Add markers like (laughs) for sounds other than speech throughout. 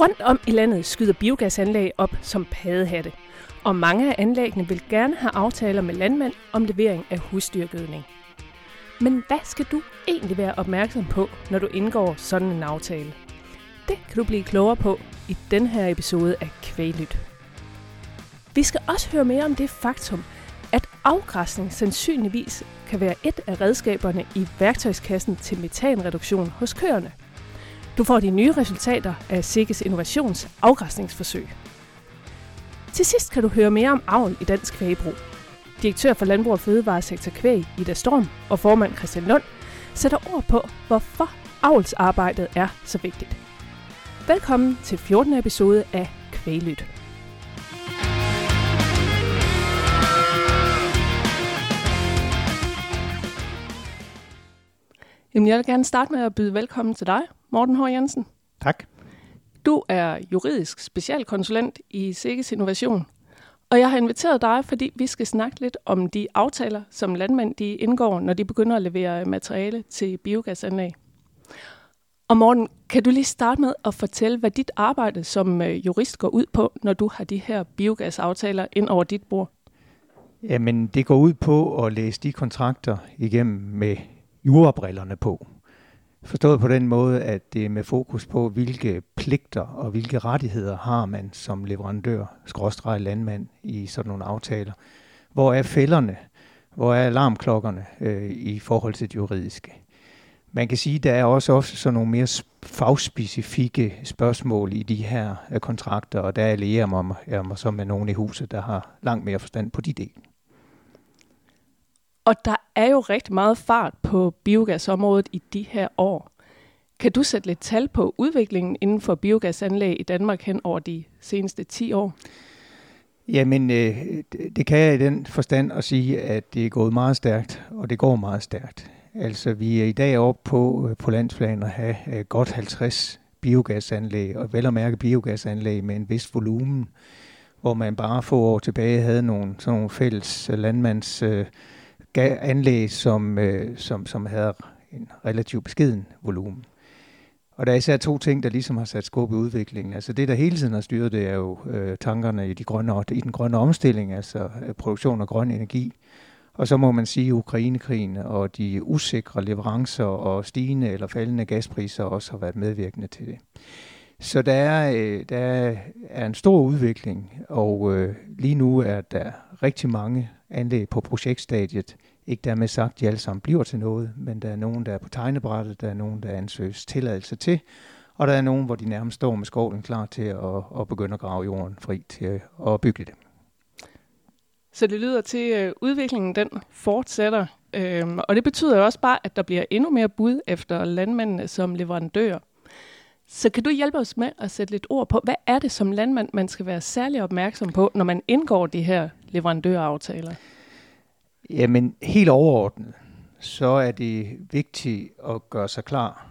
Rundt om i landet skyder biogasanlæg op som padehatte, og mange af anlæggene vil gerne have aftaler med landmænd om levering af husdyrgødning. Men hvad skal du egentlig være opmærksom på, når du indgår sådan en aftale? Det kan du blive klogere på i den her episode af Kvælyt. Vi skal også høre mere om det faktum, at afgræsning sandsynligvis kan være et af redskaberne i værktøjskassen til metanreduktion hos køerne. Du får de nye resultater af Sikkes Innovations afgræsningsforsøg. Til sidst kan du høre mere om avl i dansk Kvægebrug. Direktør for Landbrug og Fødevaresektor Kvæg, Ida Storm, og formand Christian Lund, sætter ord på, hvorfor avlsarbejdet er så vigtigt. Velkommen til 14. episode af Kvæglyt. Jamen, jeg vil gerne starte med at byde velkommen til dig, Morten H. Jensen. Tak. Du er juridisk specialkonsulent i Sikkes Innovation, og jeg har inviteret dig, fordi vi skal snakke lidt om de aftaler, som landmænd de indgår, når de begynder at levere materiale til biogasanlæg. Og Morten, kan du lige starte med at fortælle, hvad dit arbejde som øh, jurist går ud på, når du har de her biogasaftaler ind over dit bord? Jamen, det går ud på at læse de kontrakter igennem med jurabrillerne på. Forstået på den måde, at det er med fokus på, hvilke pligter og hvilke rettigheder har man som leverandør, skråstreg landmand i sådan nogle aftaler. Hvor er fælderne? Hvor er alarmklokkerne øh, i forhold til det juridiske? Man kan sige, at der er også ofte sådan nogle mere fagspecifikke spørgsmål i de her øh, kontrakter, og der allierer mig, jeg mig så med nogen i huset, der har langt mere forstand på de dele. Og der er jo rigtig meget fart på biogasområdet i de her år. Kan du sætte lidt tal på udviklingen inden for biogasanlæg i Danmark hen over de seneste 10 år? Jamen, øh, det kan jeg i den forstand at sige, at det er gået meget stærkt, og det går meget stærkt. Altså, vi er i dag oppe på, øh, på landsplan at have øh, godt 50 biogasanlæg, og vel at mærke biogasanlæg med en vis volumen, hvor man bare få år tilbage havde nogle, sådan nogle fælles øh, landmands øh, anlæg, som, øh, som, som havde en relativt beskeden volumen. Og der er især to ting, der ligesom har sat skub i udviklingen. Altså det, der hele tiden har styret, det er jo øh, tankerne i, de grønne, i den grønne omstilling, altså øh, produktion af grøn energi. Og så må man sige, at Ukrainekrigen og de usikre leverancer og stigende eller faldende gaspriser også har været medvirkende til det. Så der er, øh, der er en stor udvikling, og øh, lige nu er der rigtig mange anlæg på projektstadiet. Ikke dermed sagt, at de alle sammen bliver til noget, men der er nogen, der er på tegnebrættet, der er nogen, der ansøges tilladelse til, og der er nogen, hvor de nærmest står med skovlen klar til at, at begynde at grave jorden fri til at bygge det. Så det lyder til, at udviklingen den fortsætter, øhm, og det betyder jo også bare, at der bliver endnu mere bud efter landmændene som leverandører. Så kan du hjælpe os med at sætte lidt ord på, hvad er det som landmand, man skal være særlig opmærksom på, når man indgår de her leverandøraftaler? Jamen, helt overordnet, så er det vigtigt at gøre sig klar,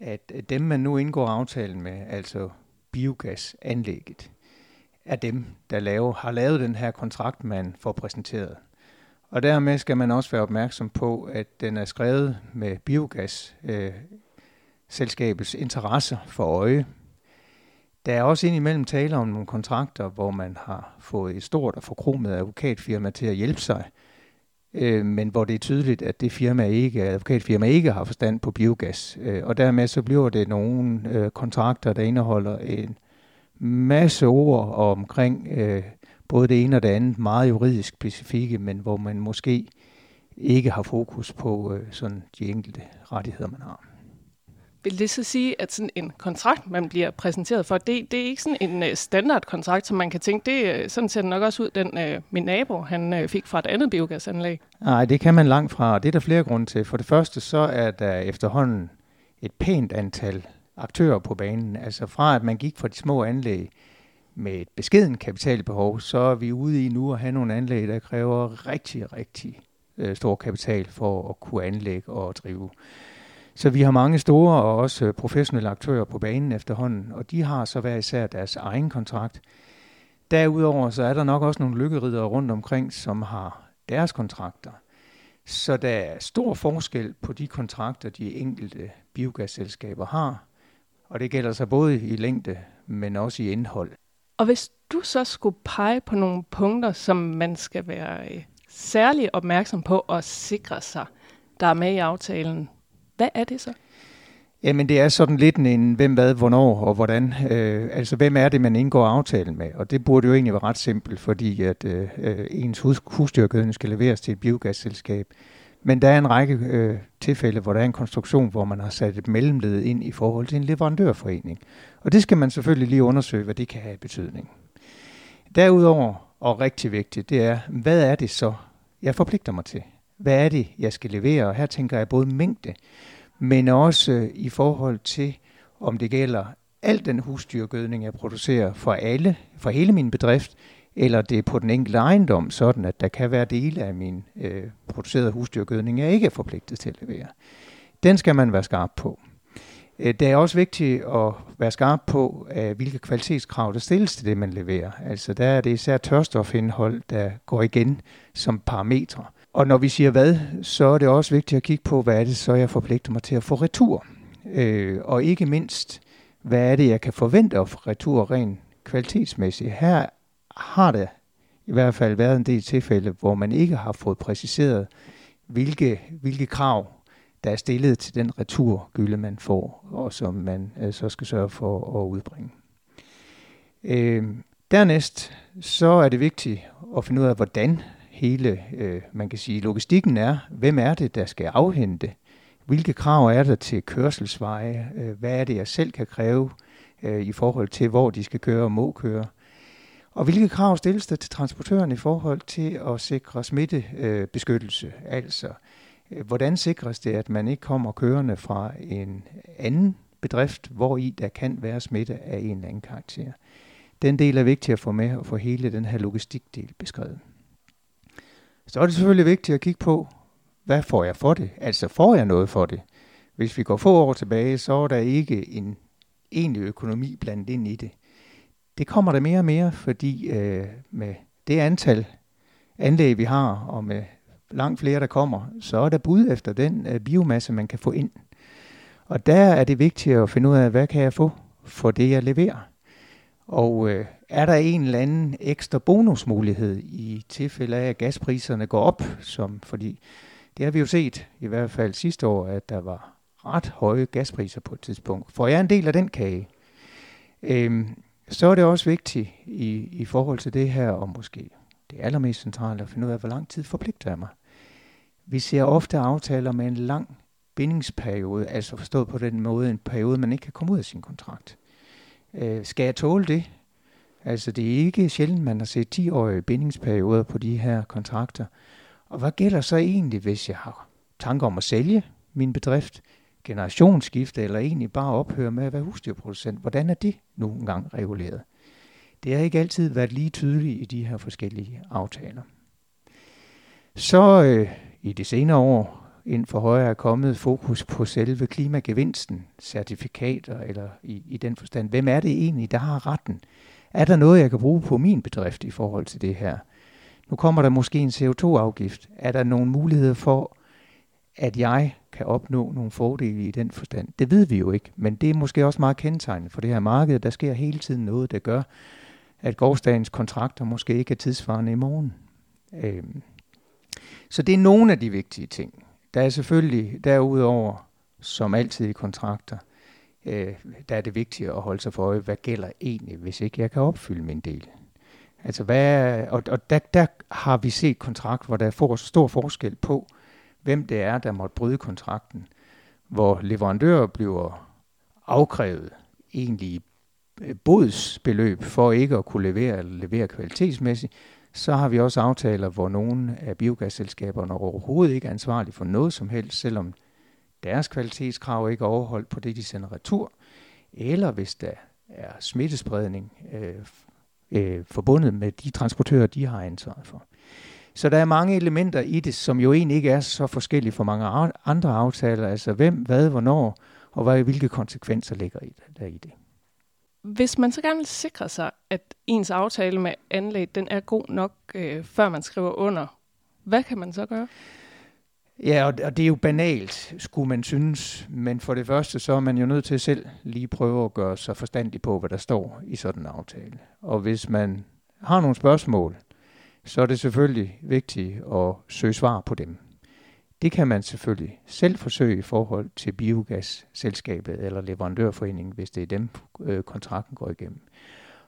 at dem, man nu indgår aftalen med, altså biogasanlægget, er dem, der laver, har lavet den her kontrakt, man får præsenteret. Og dermed skal man også være opmærksom på, at den er skrevet med biogas øh, selskabets interesser for øje. Der er også indimellem tale om nogle kontrakter, hvor man har fået et stort og forkromet advokatfirma til at hjælpe sig, øh, men hvor det er tydeligt, at det firma ikke, advokatfirma ikke har forstand på biogas. Øh, og dermed så bliver det nogle øh, kontrakter, der indeholder en masse ord omkring øh, både det ene og det andet, meget juridisk specifikke, men hvor man måske ikke har fokus på øh, sådan de enkelte rettigheder, man har. Vil det så sige, at sådan en kontrakt, man bliver præsenteret for, det, det er ikke sådan en uh, standardkontrakt, som man kan tænke, det øh, sådan ser det nok også ud, den uh, min nabo han uh, fik fra et andet biogasanlæg? Nej, det kan man langt fra, det er der flere grunde til. For det første, så er der efterhånden et pænt antal aktører på banen. Altså fra at man gik fra de små anlæg med et beskeden kapitalbehov, så er vi ude i nu at have nogle anlæg, der kræver rigtig, rigtig øh, stor kapital for at kunne anlægge og drive. Så vi har mange store og også øh, professionelle aktører på banen efterhånden, og de har så hver især deres egen kontrakt. Derudover så er der nok også nogle lykkeridere rundt omkring, som har deres kontrakter. Så der er stor forskel på de kontrakter, de enkelte biogasselskaber har, Og det gælder så både i længde, men også i indhold. Og hvis du så skulle pege på nogle punkter, som man skal være øh, særlig opmærksom på og sikre sig, der er med i aftalen, hvad er det så? Jamen det er sådan lidt en hvem, hvad, hvornår og hvordan. Øh, altså hvem er det, man indgår aftalen med? Og det burde jo egentlig være ret simpelt, fordi at øh, øh, ens hus, husdyrgødning skal leveres til et biogasselskab. Men der er en række øh, tilfælde, hvor der er en konstruktion, hvor man har sat et mellemled ind i forhold til en leverandørforening. Og det skal man selvfølgelig lige undersøge, hvad det kan have betydning. Derudover, og rigtig vigtigt, det er, hvad er det så, jeg forpligter mig til? Hvad er det, jeg skal levere? Og her tænker jeg både mængde, men også øh, i forhold til, om det gælder al den husdyrgødning, jeg producerer for alle, for hele min bedrift, eller det er på den enkelte ejendom, sådan at der kan være dele af min øh, producerede husdyrgødning, jeg ikke er forpligtet til at levere. Den skal man være skarp på. Øh, det er også vigtigt at være skarp på, øh, hvilke kvalitetskrav der stilles til det, man leverer. Altså der er det især tørstofindhold, der går igen som parametre. Og når vi siger hvad, så er det også vigtigt at kigge på, hvad er det så, jeg forpligter mig til at få retur. Øh, og ikke mindst, hvad er det, jeg kan forvente at få retur rent kvalitetsmæssigt. Her har det i hvert fald været en del tilfælde, hvor man ikke har fået præciseret, hvilke, hvilke krav, der er stillet til den returgylde, man får, og som man øh, så skal sørge for at udbringe. Øh, dernæst så er det vigtigt at finde ud af, hvordan hele, øh, man kan sige, logistikken er, hvem er det, der skal afhente? Hvilke krav er der til kørselsveje? Øh, hvad er det, jeg selv kan kræve øh, i forhold til, hvor de skal køre og må køre? Og hvilke krav stilles der til transportøren i forhold til at sikre smittebeskyttelse? Altså, øh, hvordan sikres det, at man ikke kommer kørende fra en anden bedrift, hvor i der kan være smitte af en eller anden karakter? Den del er vigtig at få med og få hele den her logistikdel beskrevet. Så er det selvfølgelig vigtigt at kigge på, hvad får jeg for det? Altså får jeg noget for det? Hvis vi går få år tilbage, så er der ikke en egentlig økonomi blandt ind i det. Det kommer der mere og mere, fordi øh, med det antal anlæg, vi har, og med langt flere, der kommer, så er der bud efter den øh, biomasse, man kan få ind. Og der er det vigtigt at finde ud af, hvad kan jeg få for det, jeg leverer. Og øh, er der en eller anden ekstra bonusmulighed i tilfælde af, at gaspriserne går op, som fordi det har vi jo set i hvert fald sidste år, at der var ret høje gaspriser på et tidspunkt. Får jeg en del af den kage, øhm, så er det også vigtigt i, i forhold til det her, og måske det allermest centrale, at finde ud af, hvor lang tid forpligter jeg mig. Vi ser ofte aftaler med en lang bindingsperiode, altså forstået på den måde en periode, man ikke kan komme ud af sin kontrakt. Øh, skal jeg tåle det? Altså det er ikke sjældent, man har set 10-årige bindingsperioder på de her kontrakter. Og hvad gælder så egentlig, hvis jeg har tanker om at sælge min bedrift, generationsskifte eller egentlig bare ophøre med at være husdyrproducent? Hvordan er det nu engang reguleret? Det har ikke altid været lige tydeligt i de her forskellige aftaler. Så øh, i de senere år ind for højre er kommet fokus på selve klimagevinsten, certifikater eller i, i den forstand. Hvem er det egentlig, der har retten? Er der noget, jeg kan bruge på min bedrift i forhold til det her? Nu kommer der måske en CO2-afgift. Er der nogle muligheder for, at jeg kan opnå nogle fordele i den forstand? Det ved vi jo ikke, men det er måske også meget kendetegnende for det her marked. Der sker hele tiden noget, der gør, at gårdsdagens kontrakter måske ikke er tidsvarende i morgen. Øhm. Så det er nogle af de vigtige ting. Der er selvfølgelig derudover, som altid i kontrakter, øh, der er det vigtigt at holde sig for øje, hvad gælder egentlig, hvis ikke jeg kan opfylde min del. Altså hvad, og, og der, der har vi set kontrakt, hvor der er for, stor forskel på, hvem det er, der måtte bryde kontrakten, hvor leverandører bliver afkrævet egentlig øh, bodsbeløb for ikke at kunne levere eller levere kvalitetsmæssigt, så har vi også aftaler, hvor nogle af biogasselskaberne overhovedet ikke er ansvarlige for noget som helst, selvom deres kvalitetskrav ikke er overholdt på det, de sender retur, eller hvis der er smittespredning øh, øh, forbundet med de transportører, de har ansvaret for. Så der er mange elementer i det, som jo egentlig ikke er så forskellige for mange andre aftaler. Altså hvem, hvad, hvornår, og hvad, hvilke konsekvenser ligger i, der i det. Hvis man så gerne vil sikre sig, at ens aftale med anlæg den er god nok, øh, før man skriver under, hvad kan man så gøre? Ja, og det er jo banalt, skulle man synes. Men for det første, så er man jo nødt til selv lige prøve at gøre sig forstandig på, hvad der står i sådan en aftale. Og hvis man har nogle spørgsmål, så er det selvfølgelig vigtigt at søge svar på dem. Det kan man selvfølgelig selv forsøge i forhold til biogasselskabet eller leverandørforeningen, hvis det er dem, øh, kontrakten går igennem.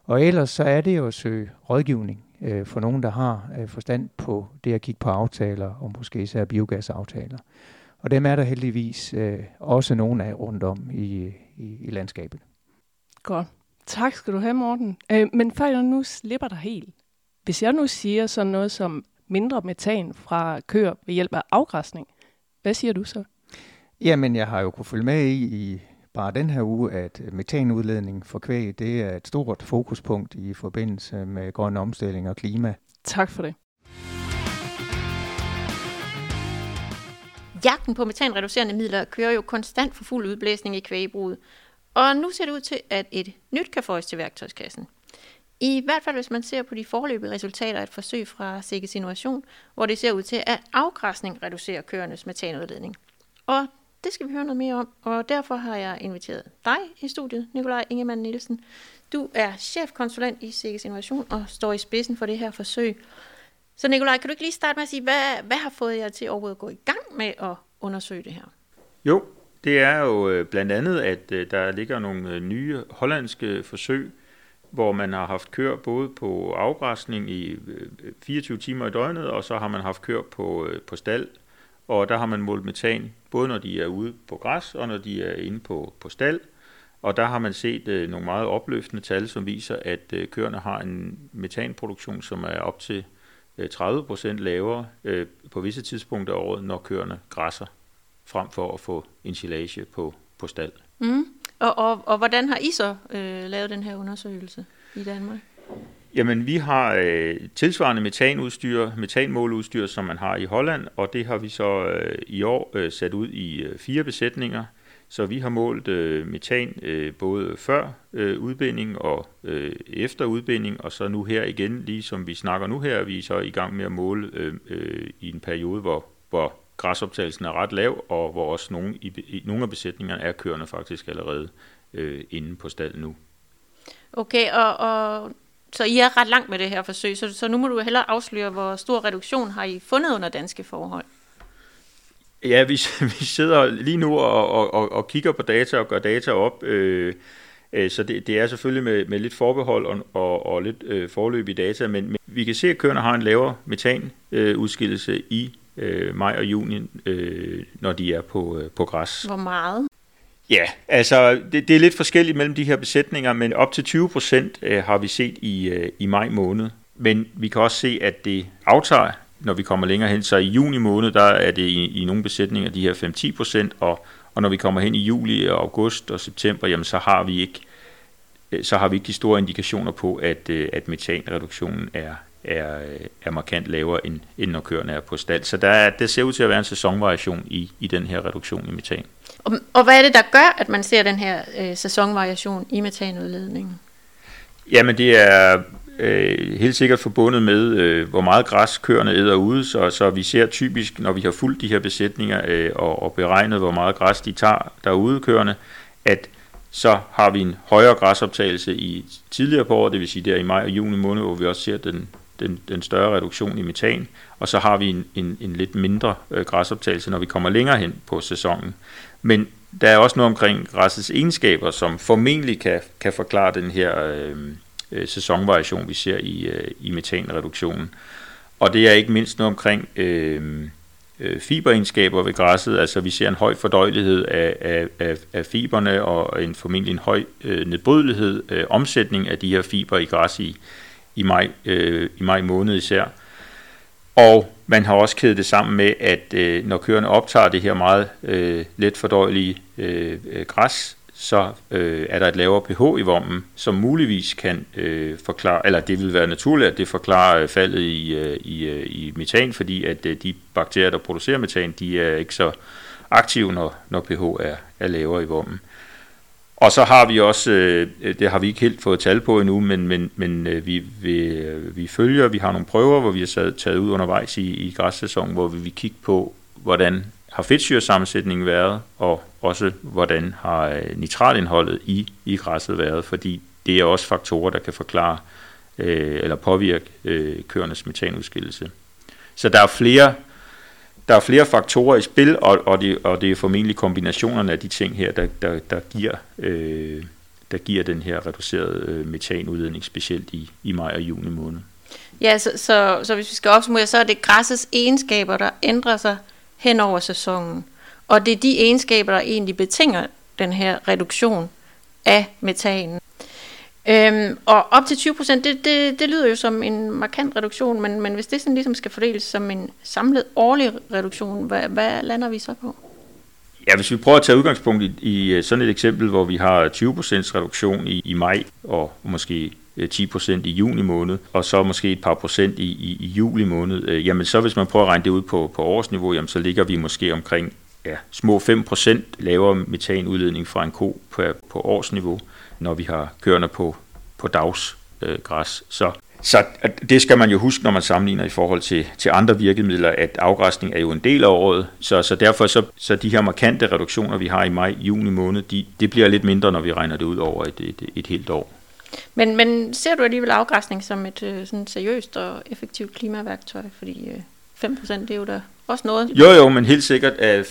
Og ellers så er det jo at søge rådgivning øh, for nogen, der har øh, forstand på det at kigge på aftaler, og måske især biogasaftaler. Og dem er der heldigvis øh, også nogle af rundt om i, i, i landskabet. Godt. Tak skal du have, Morten. Øh, men før jeg nu slipper dig helt. Hvis jeg nu siger sådan noget som mindre metan fra køer ved hjælp af afgræsning, hvad siger du så? Jamen, jeg har jo kunne følge med i, i bare den her uge, at metanudledning for kvæg, det er et stort fokuspunkt i forbindelse med grøn omstilling og klima. Tak for det. Jagten på metanreducerende midler kører jo konstant for fuld udblæsning i kvægebruget, og nu ser det ud til, at et nyt kan fås til værktøjskassen. I hvert fald hvis man ser på de forløbige resultater af et forsøg fra Sikkes Innovation, hvor det ser ud til, at afgræsning reducerer køernes metanudledning. Og det skal vi høre noget mere om, og derfor har jeg inviteret dig i studiet, Nikolaj Ingemann Nielsen. Du er chefkonsulent i Sikkes Innovation og står i spidsen for det her forsøg. Så Nikolaj, kan du ikke lige starte med at sige, hvad, hvad har fået jer til overhovedet at gå i gang med at undersøge det her? Jo, det er jo øh, blandt andet, at øh, der ligger nogle øh, nye hollandske forsøg, hvor man har haft kør både på afgræsning i 24 timer i døgnet, og så har man haft kør på, på stald og der har man målt metan, både når de er ude på græs og når de er inde på, på stald. Og der har man set øh, nogle meget opløftende tal, som viser, at øh, køerne har en metanproduktion, som er op til øh, 30% lavere øh, på visse tidspunkter af året, når køerne græsser, frem for at få ensilage på, på stald. Mm. Og, og, og hvordan har I så øh, lavet den her undersøgelse i Danmark? Jamen, vi har øh, tilsvarende metanudstyr, metanmåleudstyr, som man har i Holland, og det har vi så øh, i år øh, sat ud i øh, fire besætninger. Så vi har målt øh, metan øh, både før øh, udbinding og øh, efter udbinding, og så nu her igen, lige som vi snakker nu her, er vi så i gang med at måle øh, øh, i en periode, hvor, hvor græsoptagelsen er ret lav, og hvor også nogle, i, i, nogle af besætningerne er kørende faktisk allerede øh, inde på stallen nu. Okay, og, og så I er ret langt med det her forsøg, så, så nu må du hellere afsløre, hvor stor reduktion har I fundet under danske forhold? Ja, vi, (laughs) vi sidder lige nu og, og, og kigger på data og gør data op, øh, øh, så det, det er selvfølgelig med, med lidt forbehold og, og, og lidt øh, forløb i data, men, men vi kan se, at køerne har en lavere metanudskillelse øh, i øh, maj og juni, øh, når de er på, øh, på græs. Hvor meget? Ja, altså det, det er lidt forskelligt mellem de her besætninger, men op til 20 procent øh, har vi set i, øh, i maj måned. Men vi kan også se, at det aftager, når vi kommer længere hen. Så i juni måned, der er det i, i nogle besætninger de her 5-10 procent, og, og når vi kommer hen i juli, og august og september, jamen så har vi ikke øh, så har vi ikke de store indikationer på, at, øh, at metanreduktionen er, er, er markant lavere, end, end når køerne er på stald. Så der, er, der ser ud til at være en sæsonvariation i, i den her reduktion i metan. Og, og hvad er det, der gør, at man ser den her øh, sæsonvariation i metanudledningen? Jamen det er øh, helt sikkert forbundet med, øh, hvor meget græs køerne æder ude, så, så vi ser typisk, når vi har fulgt de her besætninger øh, og, og beregnet, hvor meget græs de tager derude køerne, at så har vi en højere græsoptagelse i tidligere på året, det vil sige der i maj og juni måned, hvor vi også ser den, den, den større reduktion i metan, og så har vi en, en, en lidt mindre øh, græsoptagelse, når vi kommer længere hen på sæsonen. Men der er også noget omkring græssets egenskaber, som formentlig kan, kan forklare den her øh, øh, sæsonvariation, vi ser i, øh, i metanreduktionen. Og det er ikke mindst noget omkring øh, øh, fiberegenskaber ved græsset. Altså vi ser en høj fordøjelighed af, af, af, af fiberne og en formentlig en høj øh, nedbrydelighed, øh, omsætning af de her fiber i græs i, i, maj, øh, i maj måned især. Og man har også kædet det sammen med, at øh, når køerne optager det her meget øh, let fordøjelige øh, øh græs, så øh, er der et lavere pH i vommen, som muligvis kan øh, forklare, eller det vil være naturligt, at det forklarer øh, faldet i, øh, i, øh, i metan, fordi at øh, de bakterier, der producerer metan, de er ikke så aktive, når, når pH er, er lavere i vommen. Og så har vi også, øh, øh, det har vi ikke helt fået tal på endnu, men, men, men øh, vi, vi, øh, vi følger, vi har nogle prøver, hvor vi har taget ud undervejs i, i græssæsonen, hvor vi vil kigge på, hvordan har fedtsyresammensætningen været, og også hvordan har øh, nitratindholdet i, i græsset været, fordi det er også faktorer, der kan forklare øh, eller påvirke øh, køernes metanudskillelse. Så der er flere der er flere faktorer i spil, og, og, det, og det er formentlig kombinationerne af de ting her, der, der, der, giver, øh, der giver den her reducerede øh, metanudledning, specielt i, i maj og juni måned. Ja, så, så, så hvis vi skal opsummere, så er det græssets egenskaber, der ændrer sig hen over sæsonen. Og det er de egenskaber, der egentlig betinger den her reduktion af metanen. Øhm, og op til 20 procent, det, det, det lyder jo som en markant reduktion, men, men hvis det sådan ligesom skal fordeles som en samlet årlig reduktion, hvad, hvad lander vi så på? Ja, hvis vi prøver at tage udgangspunkt i, i øh, sådan et eksempel, hvor vi har 20% reduktion i, i maj, og måske øh, 10% i juni måned, og så måske et par procent i, i, i juli måned, øh, jamen så hvis man prøver at regne det ud på, på årsniveau, jamen så ligger vi måske omkring ja, små 5% lavere metanudledning fra en ko på, på årsniveau når vi har kørende på, på dagsgræs. Øh, så så det skal man jo huske, når man sammenligner i forhold til, til andre virkemidler, at afgræsning er jo en del af året, så, så derfor så, så de her markante reduktioner, vi har i maj-juni måned, de, det bliver lidt mindre, når vi regner det ud over et, et, et helt år. Men, men ser du alligevel afgræsning som et øh, sådan seriøst og effektivt klimaværktøj? Fordi øh, 5% det er jo da også noget. Jo, jo, men helt sikkert at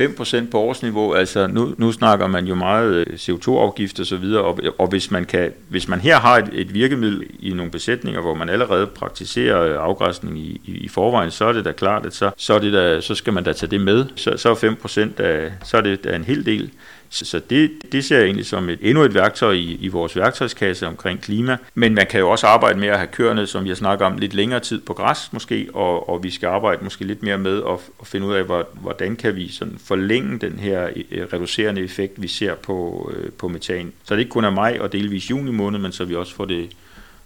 5% på årsniveau, altså nu, nu snakker man jo meget øh, CO2-afgift og så videre, og, og hvis, man kan, hvis man her har et, et virkemiddel i nogle besætninger, hvor man allerede praktiserer øh, afgræsning i, i, i forvejen, så er det da klart, at så, så, er det da, så skal man da tage det med. Så, så er 5% af, øh, så er det da en hel del. Så det, det ser jeg egentlig som et, endnu et værktøj i, i vores værktøjskasse omkring klima. Men man kan jo også arbejde med at have køerne, som jeg snakker om, lidt længere tid på græs måske, og, og vi skal arbejde måske lidt mere med at, at finde ud af, hvordan kan vi sådan forlænge den her øh, reducerende effekt, vi ser på, øh, på metan. Så det ikke kun er maj og delvis juni måned, men så vi også får det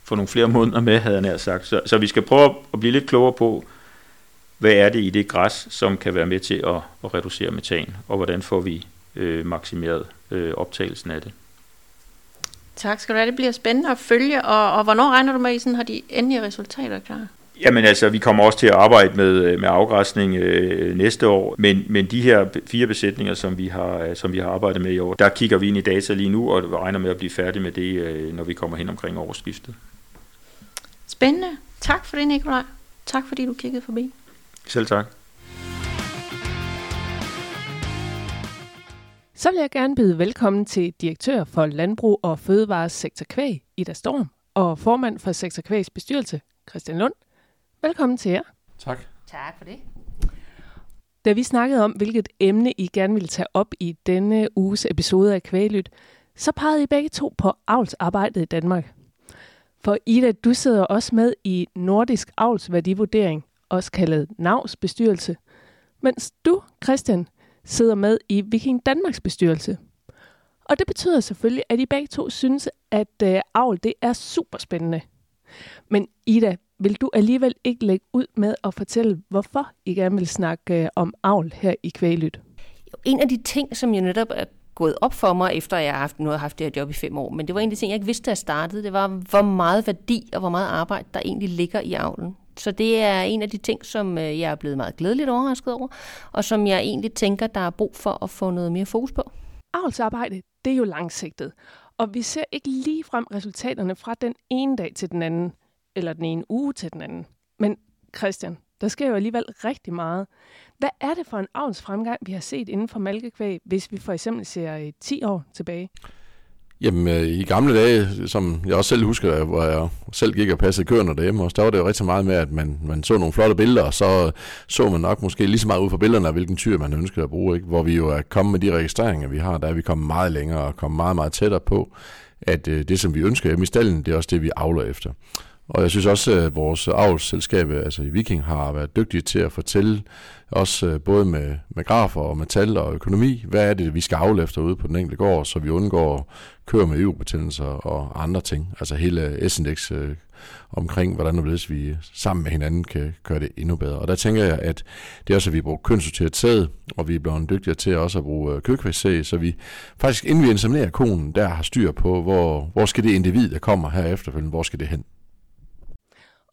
få nogle flere måneder med, havde jeg nær sagt. Så, så vi skal prøve at blive lidt klogere på, hvad er det i det græs, som kan være med til at, at reducere metan, og hvordan får vi øh, maksimeret øh, optagelsen af det. Tak skal du have. Det bliver spændende at følge, og, og hvornår regner du med, at I sådan har de endelige resultater klar? Jamen altså, vi kommer også til at arbejde med, øh, med afgræsning øh, næste år, men, men de her fire besætninger, som vi, har, øh, som vi har arbejdet med i år, der kigger vi ind i data lige nu, og regner med at blive færdige med det, øh, når vi kommer hen omkring årsskiftet. Spændende. Tak for det, Nikolaj. Tak fordi du kiggede forbi. Selv tak. Så vil jeg gerne byde velkommen til direktør for Landbrug og Fødevares Sektor Kvæg, Ida Storm, og formand for Sektor Kvægs bestyrelse, Christian Lund. Velkommen til jer. Tak. Tak for det. Da vi snakkede om, hvilket emne I gerne ville tage op i denne uges episode af Kvæglyt, så pegede I begge to på avlsarbejdet i Danmark. For Ida, du sidder også med i Nordisk Avlsværdivurdering, også kaldet NAVs bestyrelse, mens du, Christian, sidder med i Viking Danmarks bestyrelse. Og det betyder selvfølgelig, at I begge to synes, at øh, avl det er super spændende. Men Ida, vil du alligevel ikke lægge ud med at fortælle, hvorfor I gerne vil snakke øh, om avl her i Kvælyt? En af de ting, som jeg netop er gået op for mig, efter jeg har haft, nu har haft det her job i fem år, men det var en af de ting, jeg ikke vidste, da jeg startede, det var, hvor meget værdi og hvor meget arbejde, der egentlig ligger i avlen. Så det er en af de ting, som øh, jeg er blevet meget glædeligt overrasket over, og som jeg egentlig tænker, der er brug for at få noget mere fokus på. Avlsarbejde, det er jo langsigtet, og vi ser ikke lige frem resultaterne fra den ene dag til den anden, eller den ene uge til den anden. Men Christian, der sker jo alligevel rigtig meget. Hvad er det for en avlsfremgang, vi har set inden for malkekvæg, hvis vi for eksempel ser øh, 10 år tilbage? Jamen, øh, i gamle dage, som jeg også selv husker, hvor jeg selv gik og passede køerne derhjemme, og der var det jo rigtig meget med, at man, man så nogle flotte billeder, og så så man nok måske lige så meget ud fra billederne af, hvilken tyr man ønskede at bruge, ikke? hvor vi jo er kommet med de registreringer, vi har, der er vi kommet meget længere og kommet meget, meget tættere på, at øh, det, som vi ønsker hjemme i stallen, det er også det, vi avler efter. Og jeg synes også, at vores avlsselskab, altså i Viking, har været dygtige til at fortælle os øh, både med, med grafer og med tal og økonomi, hvad er det, vi skal afle efter ude på den enkelte gård, så vi undgår køre med EU-betændelser og andre ting. Altså hele S-index øh, omkring, hvordan det vi sammen med hinanden kan gøre det endnu bedre. Og der tænker jeg, at det er også, at vi bruger kønssorteret sæd, og vi er blevet dygtigere til også at bruge øh, så vi faktisk inden vi inseminerer konen, der har styr på, hvor, hvor skal det individ, der kommer her efterfølgende, hvor skal det hen?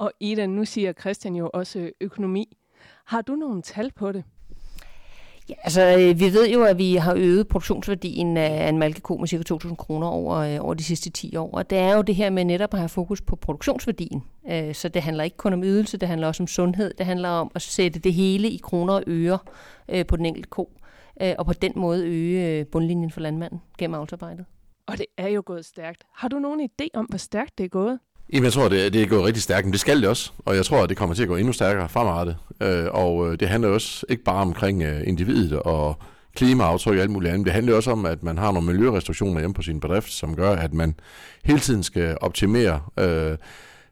Og Ida, nu siger Christian jo også økonomi. Har du nogle tal på det? Ja, altså, øh, vi ved jo, at vi har øget produktionsværdien af en malkeko med ca. 2.000 kroner over, øh, over de sidste 10 år. Og det er jo det her med netop at have fokus på produktionsværdien. Øh, så det handler ikke kun om ydelse, det handler også om sundhed. Det handler om at sætte det hele i kroner og øre på den enkelte ko. Og på den måde øge bundlinjen for landmanden gennem avlsarbejdet. Og det er jo gået stærkt. Har du nogen idé om, hvor stærkt det er gået? Jamen, jeg tror, det, det er gået rigtig stærkt, men det skal det også. Og jeg tror, at det kommer til at gå endnu stærkere fremadrettet. Øh, og øh, det handler også ikke bare omkring øh, individet og klimaaftryk og alt muligt andet. Det handler også om, at man har nogle miljørestriktioner hjemme på sin bedrift, som gør, at man hele tiden skal optimere øh,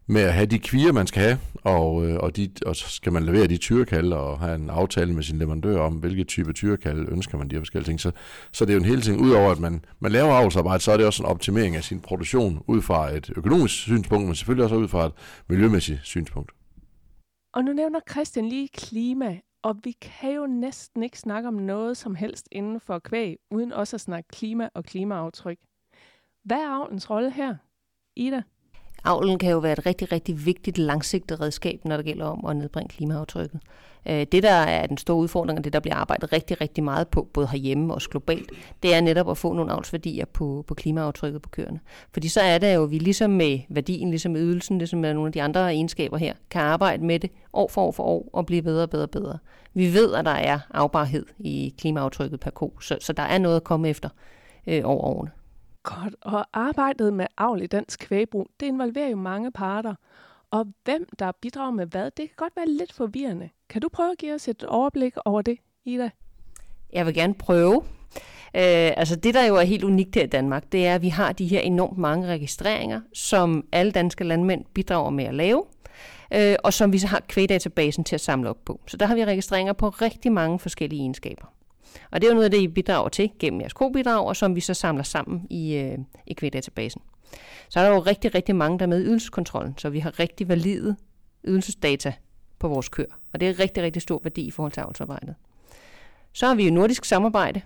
med at have de kvier, man skal have, og, øh, og, de, og så skal man levere de tyrekalde og have en aftale med sin leverandør om, hvilke type tyrekalde ønsker man de her forskellige ting. Så, så det er jo en hel ting, udover at man, man laver avlsarbejde, så er det også en optimering af sin produktion ud fra et økonomisk synspunkt, men selvfølgelig også ud fra et miljømæssigt synspunkt. Og nu nævner Christian lige klima, og vi kan jo næsten ikke snakke om noget som helst inden for kvæg, uden også at snakke klima og klimaaftryk. Hvad er avlens rolle her, Ida? Avlen kan jo være et rigtig, rigtig vigtigt langsigtet redskab, når det gælder om at nedbringe klimaaftrykket. Øh, det, der er den store udfordring, og det, der bliver arbejdet rigtig, rigtig meget på, både herhjemme og også globalt, det er netop at få nogle avlsværdier på, på klimaaftrykket på køerne. Fordi så er det jo, at vi ligesom med værdien, ligesom med ydelsen, ligesom med nogle af de andre egenskaber her, kan arbejde med det år for år for år og blive bedre og bedre og bedre. Vi ved, at der er afbarhed i klimaaftrykket per ko, så, så der er noget at komme efter øh, over årene. Godt, og arbejdet med avl i dansk kvægbrug, det involverer jo mange parter. Og hvem der bidrager med hvad, det kan godt være lidt forvirrende. Kan du prøve at give os et overblik over det, Ida? Jeg vil gerne prøve. Øh, altså det, der jo er helt unikt her i Danmark, det er, at vi har de her enormt mange registreringer, som alle danske landmænd bidrager med at lave, øh, og som vi så har kvægdatabasen til at samle op på. Så der har vi registreringer på rigtig mange forskellige egenskaber. Og det er jo noget af det, I bidrager til gennem jeres kobidrag, og som vi så samler sammen i, øh, i kvægdatabasen. Så er der jo rigtig, rigtig mange, der er med i ydelseskontrollen, så vi har rigtig valide ydelsesdata på vores kør. Og det er rigtig, rigtig stor værdi i forhold til avlsarbejdet. Så har vi jo nordisk samarbejde,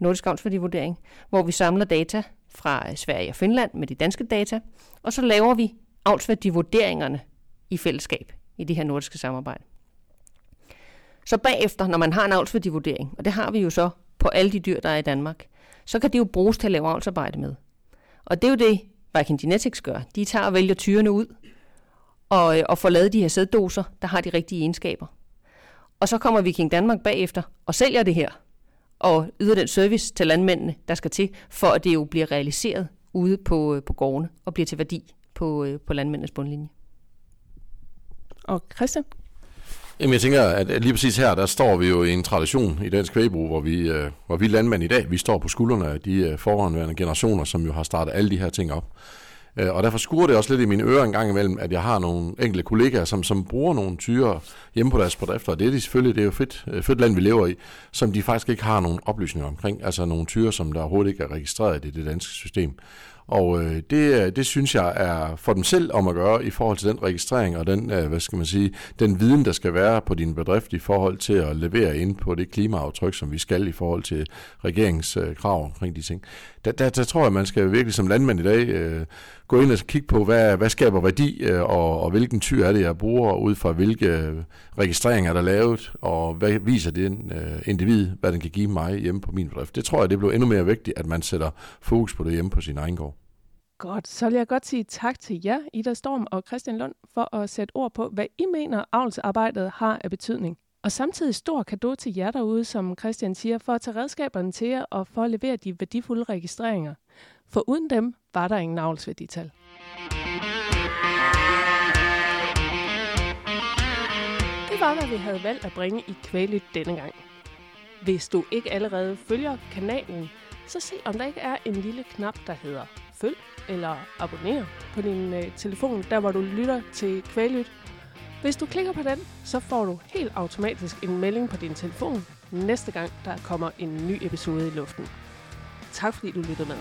nordisk avlsværdivurdering, hvor vi samler data fra øh, Sverige og Finland med de danske data, og så laver vi avlsværdivurderingerne i fællesskab i det her nordiske samarbejde. Så bagefter, når man har en avlsværdivurdering, og det har vi jo så på alle de dyr, der er i Danmark, så kan det jo bruges til at lave avlsarbejde med. Og det er jo det, Viking Genetics gør. De tager og vælger tyrene ud, og, øh, og får lavet de her sæddoser, der har de rigtige egenskaber. Og så kommer Viking Danmark bagefter og sælger det her, og yder den service til landmændene, der skal til, for at det jo bliver realiseret ude på, øh, på gårdene og bliver til værdi på, øh, på landmændenes bundlinje. Og Christian? Jamen jeg tænker, at lige præcis her, der står vi jo i en tradition i dansk kvægbrug, hvor vi, øh, hvor vi landmænd i dag, vi står på skuldrene af de øh, forhåndværende generationer, som jo har startet alle de her ting op. Øh, og derfor skurer det også lidt i mine ører en gang imellem, at jeg har nogle enkelte kollegaer, som, som bruger nogle tyre hjemme på deres bedrifter, og det er de selvfølgelig, det er jo fedt, øh, fedt land, vi lever i, som de faktisk ikke har nogen oplysninger omkring, altså nogle tyre, som der overhovedet ikke er registreret i det danske system. Og øh, det, øh, det synes jeg er for dem selv om at gøre i forhold til den registrering og den, øh, hvad skal man sige, den viden, der skal være på din bedrift i forhold til at levere ind på det klimaaftryk, som vi skal i forhold til regeringskrav øh, omkring de ting. Der, der, der tror jeg, man skal virkelig som landmand i dag øh, gå ind og kigge på, hvad, hvad skaber værdi, øh, og, og hvilken tyr er det, jeg bruger, ud fra hvilke registreringer der er lavet, og hvad viser det øh, individ, hvad den kan give mig hjemme på min bedrift. Det tror jeg, det bliver endnu mere vigtigt, at man sætter fokus på det hjemme på sin egen gård. Godt, så vil jeg godt sige tak til jer, Ida Storm og Christian Lund, for at sætte ord på, hvad I mener, avlsarbejdet har af betydning. Og samtidig stor kado til jer derude, som Christian siger, for at tage redskaberne til jer og for at levere de værdifulde registreringer. For uden dem var der ingen avlsværdital. Det var, hvad vi havde valgt at bringe i kvælet denne gang. Hvis du ikke allerede følger kanalen, så se om der ikke er en lille knap, der hedder følg eller abonner på din øh, telefon, der hvor du lytter til Kvælyt. Hvis du klikker på den, så får du helt automatisk en melding på din telefon næste gang, der kommer en ny episode i luften. Tak fordi du lyttede med.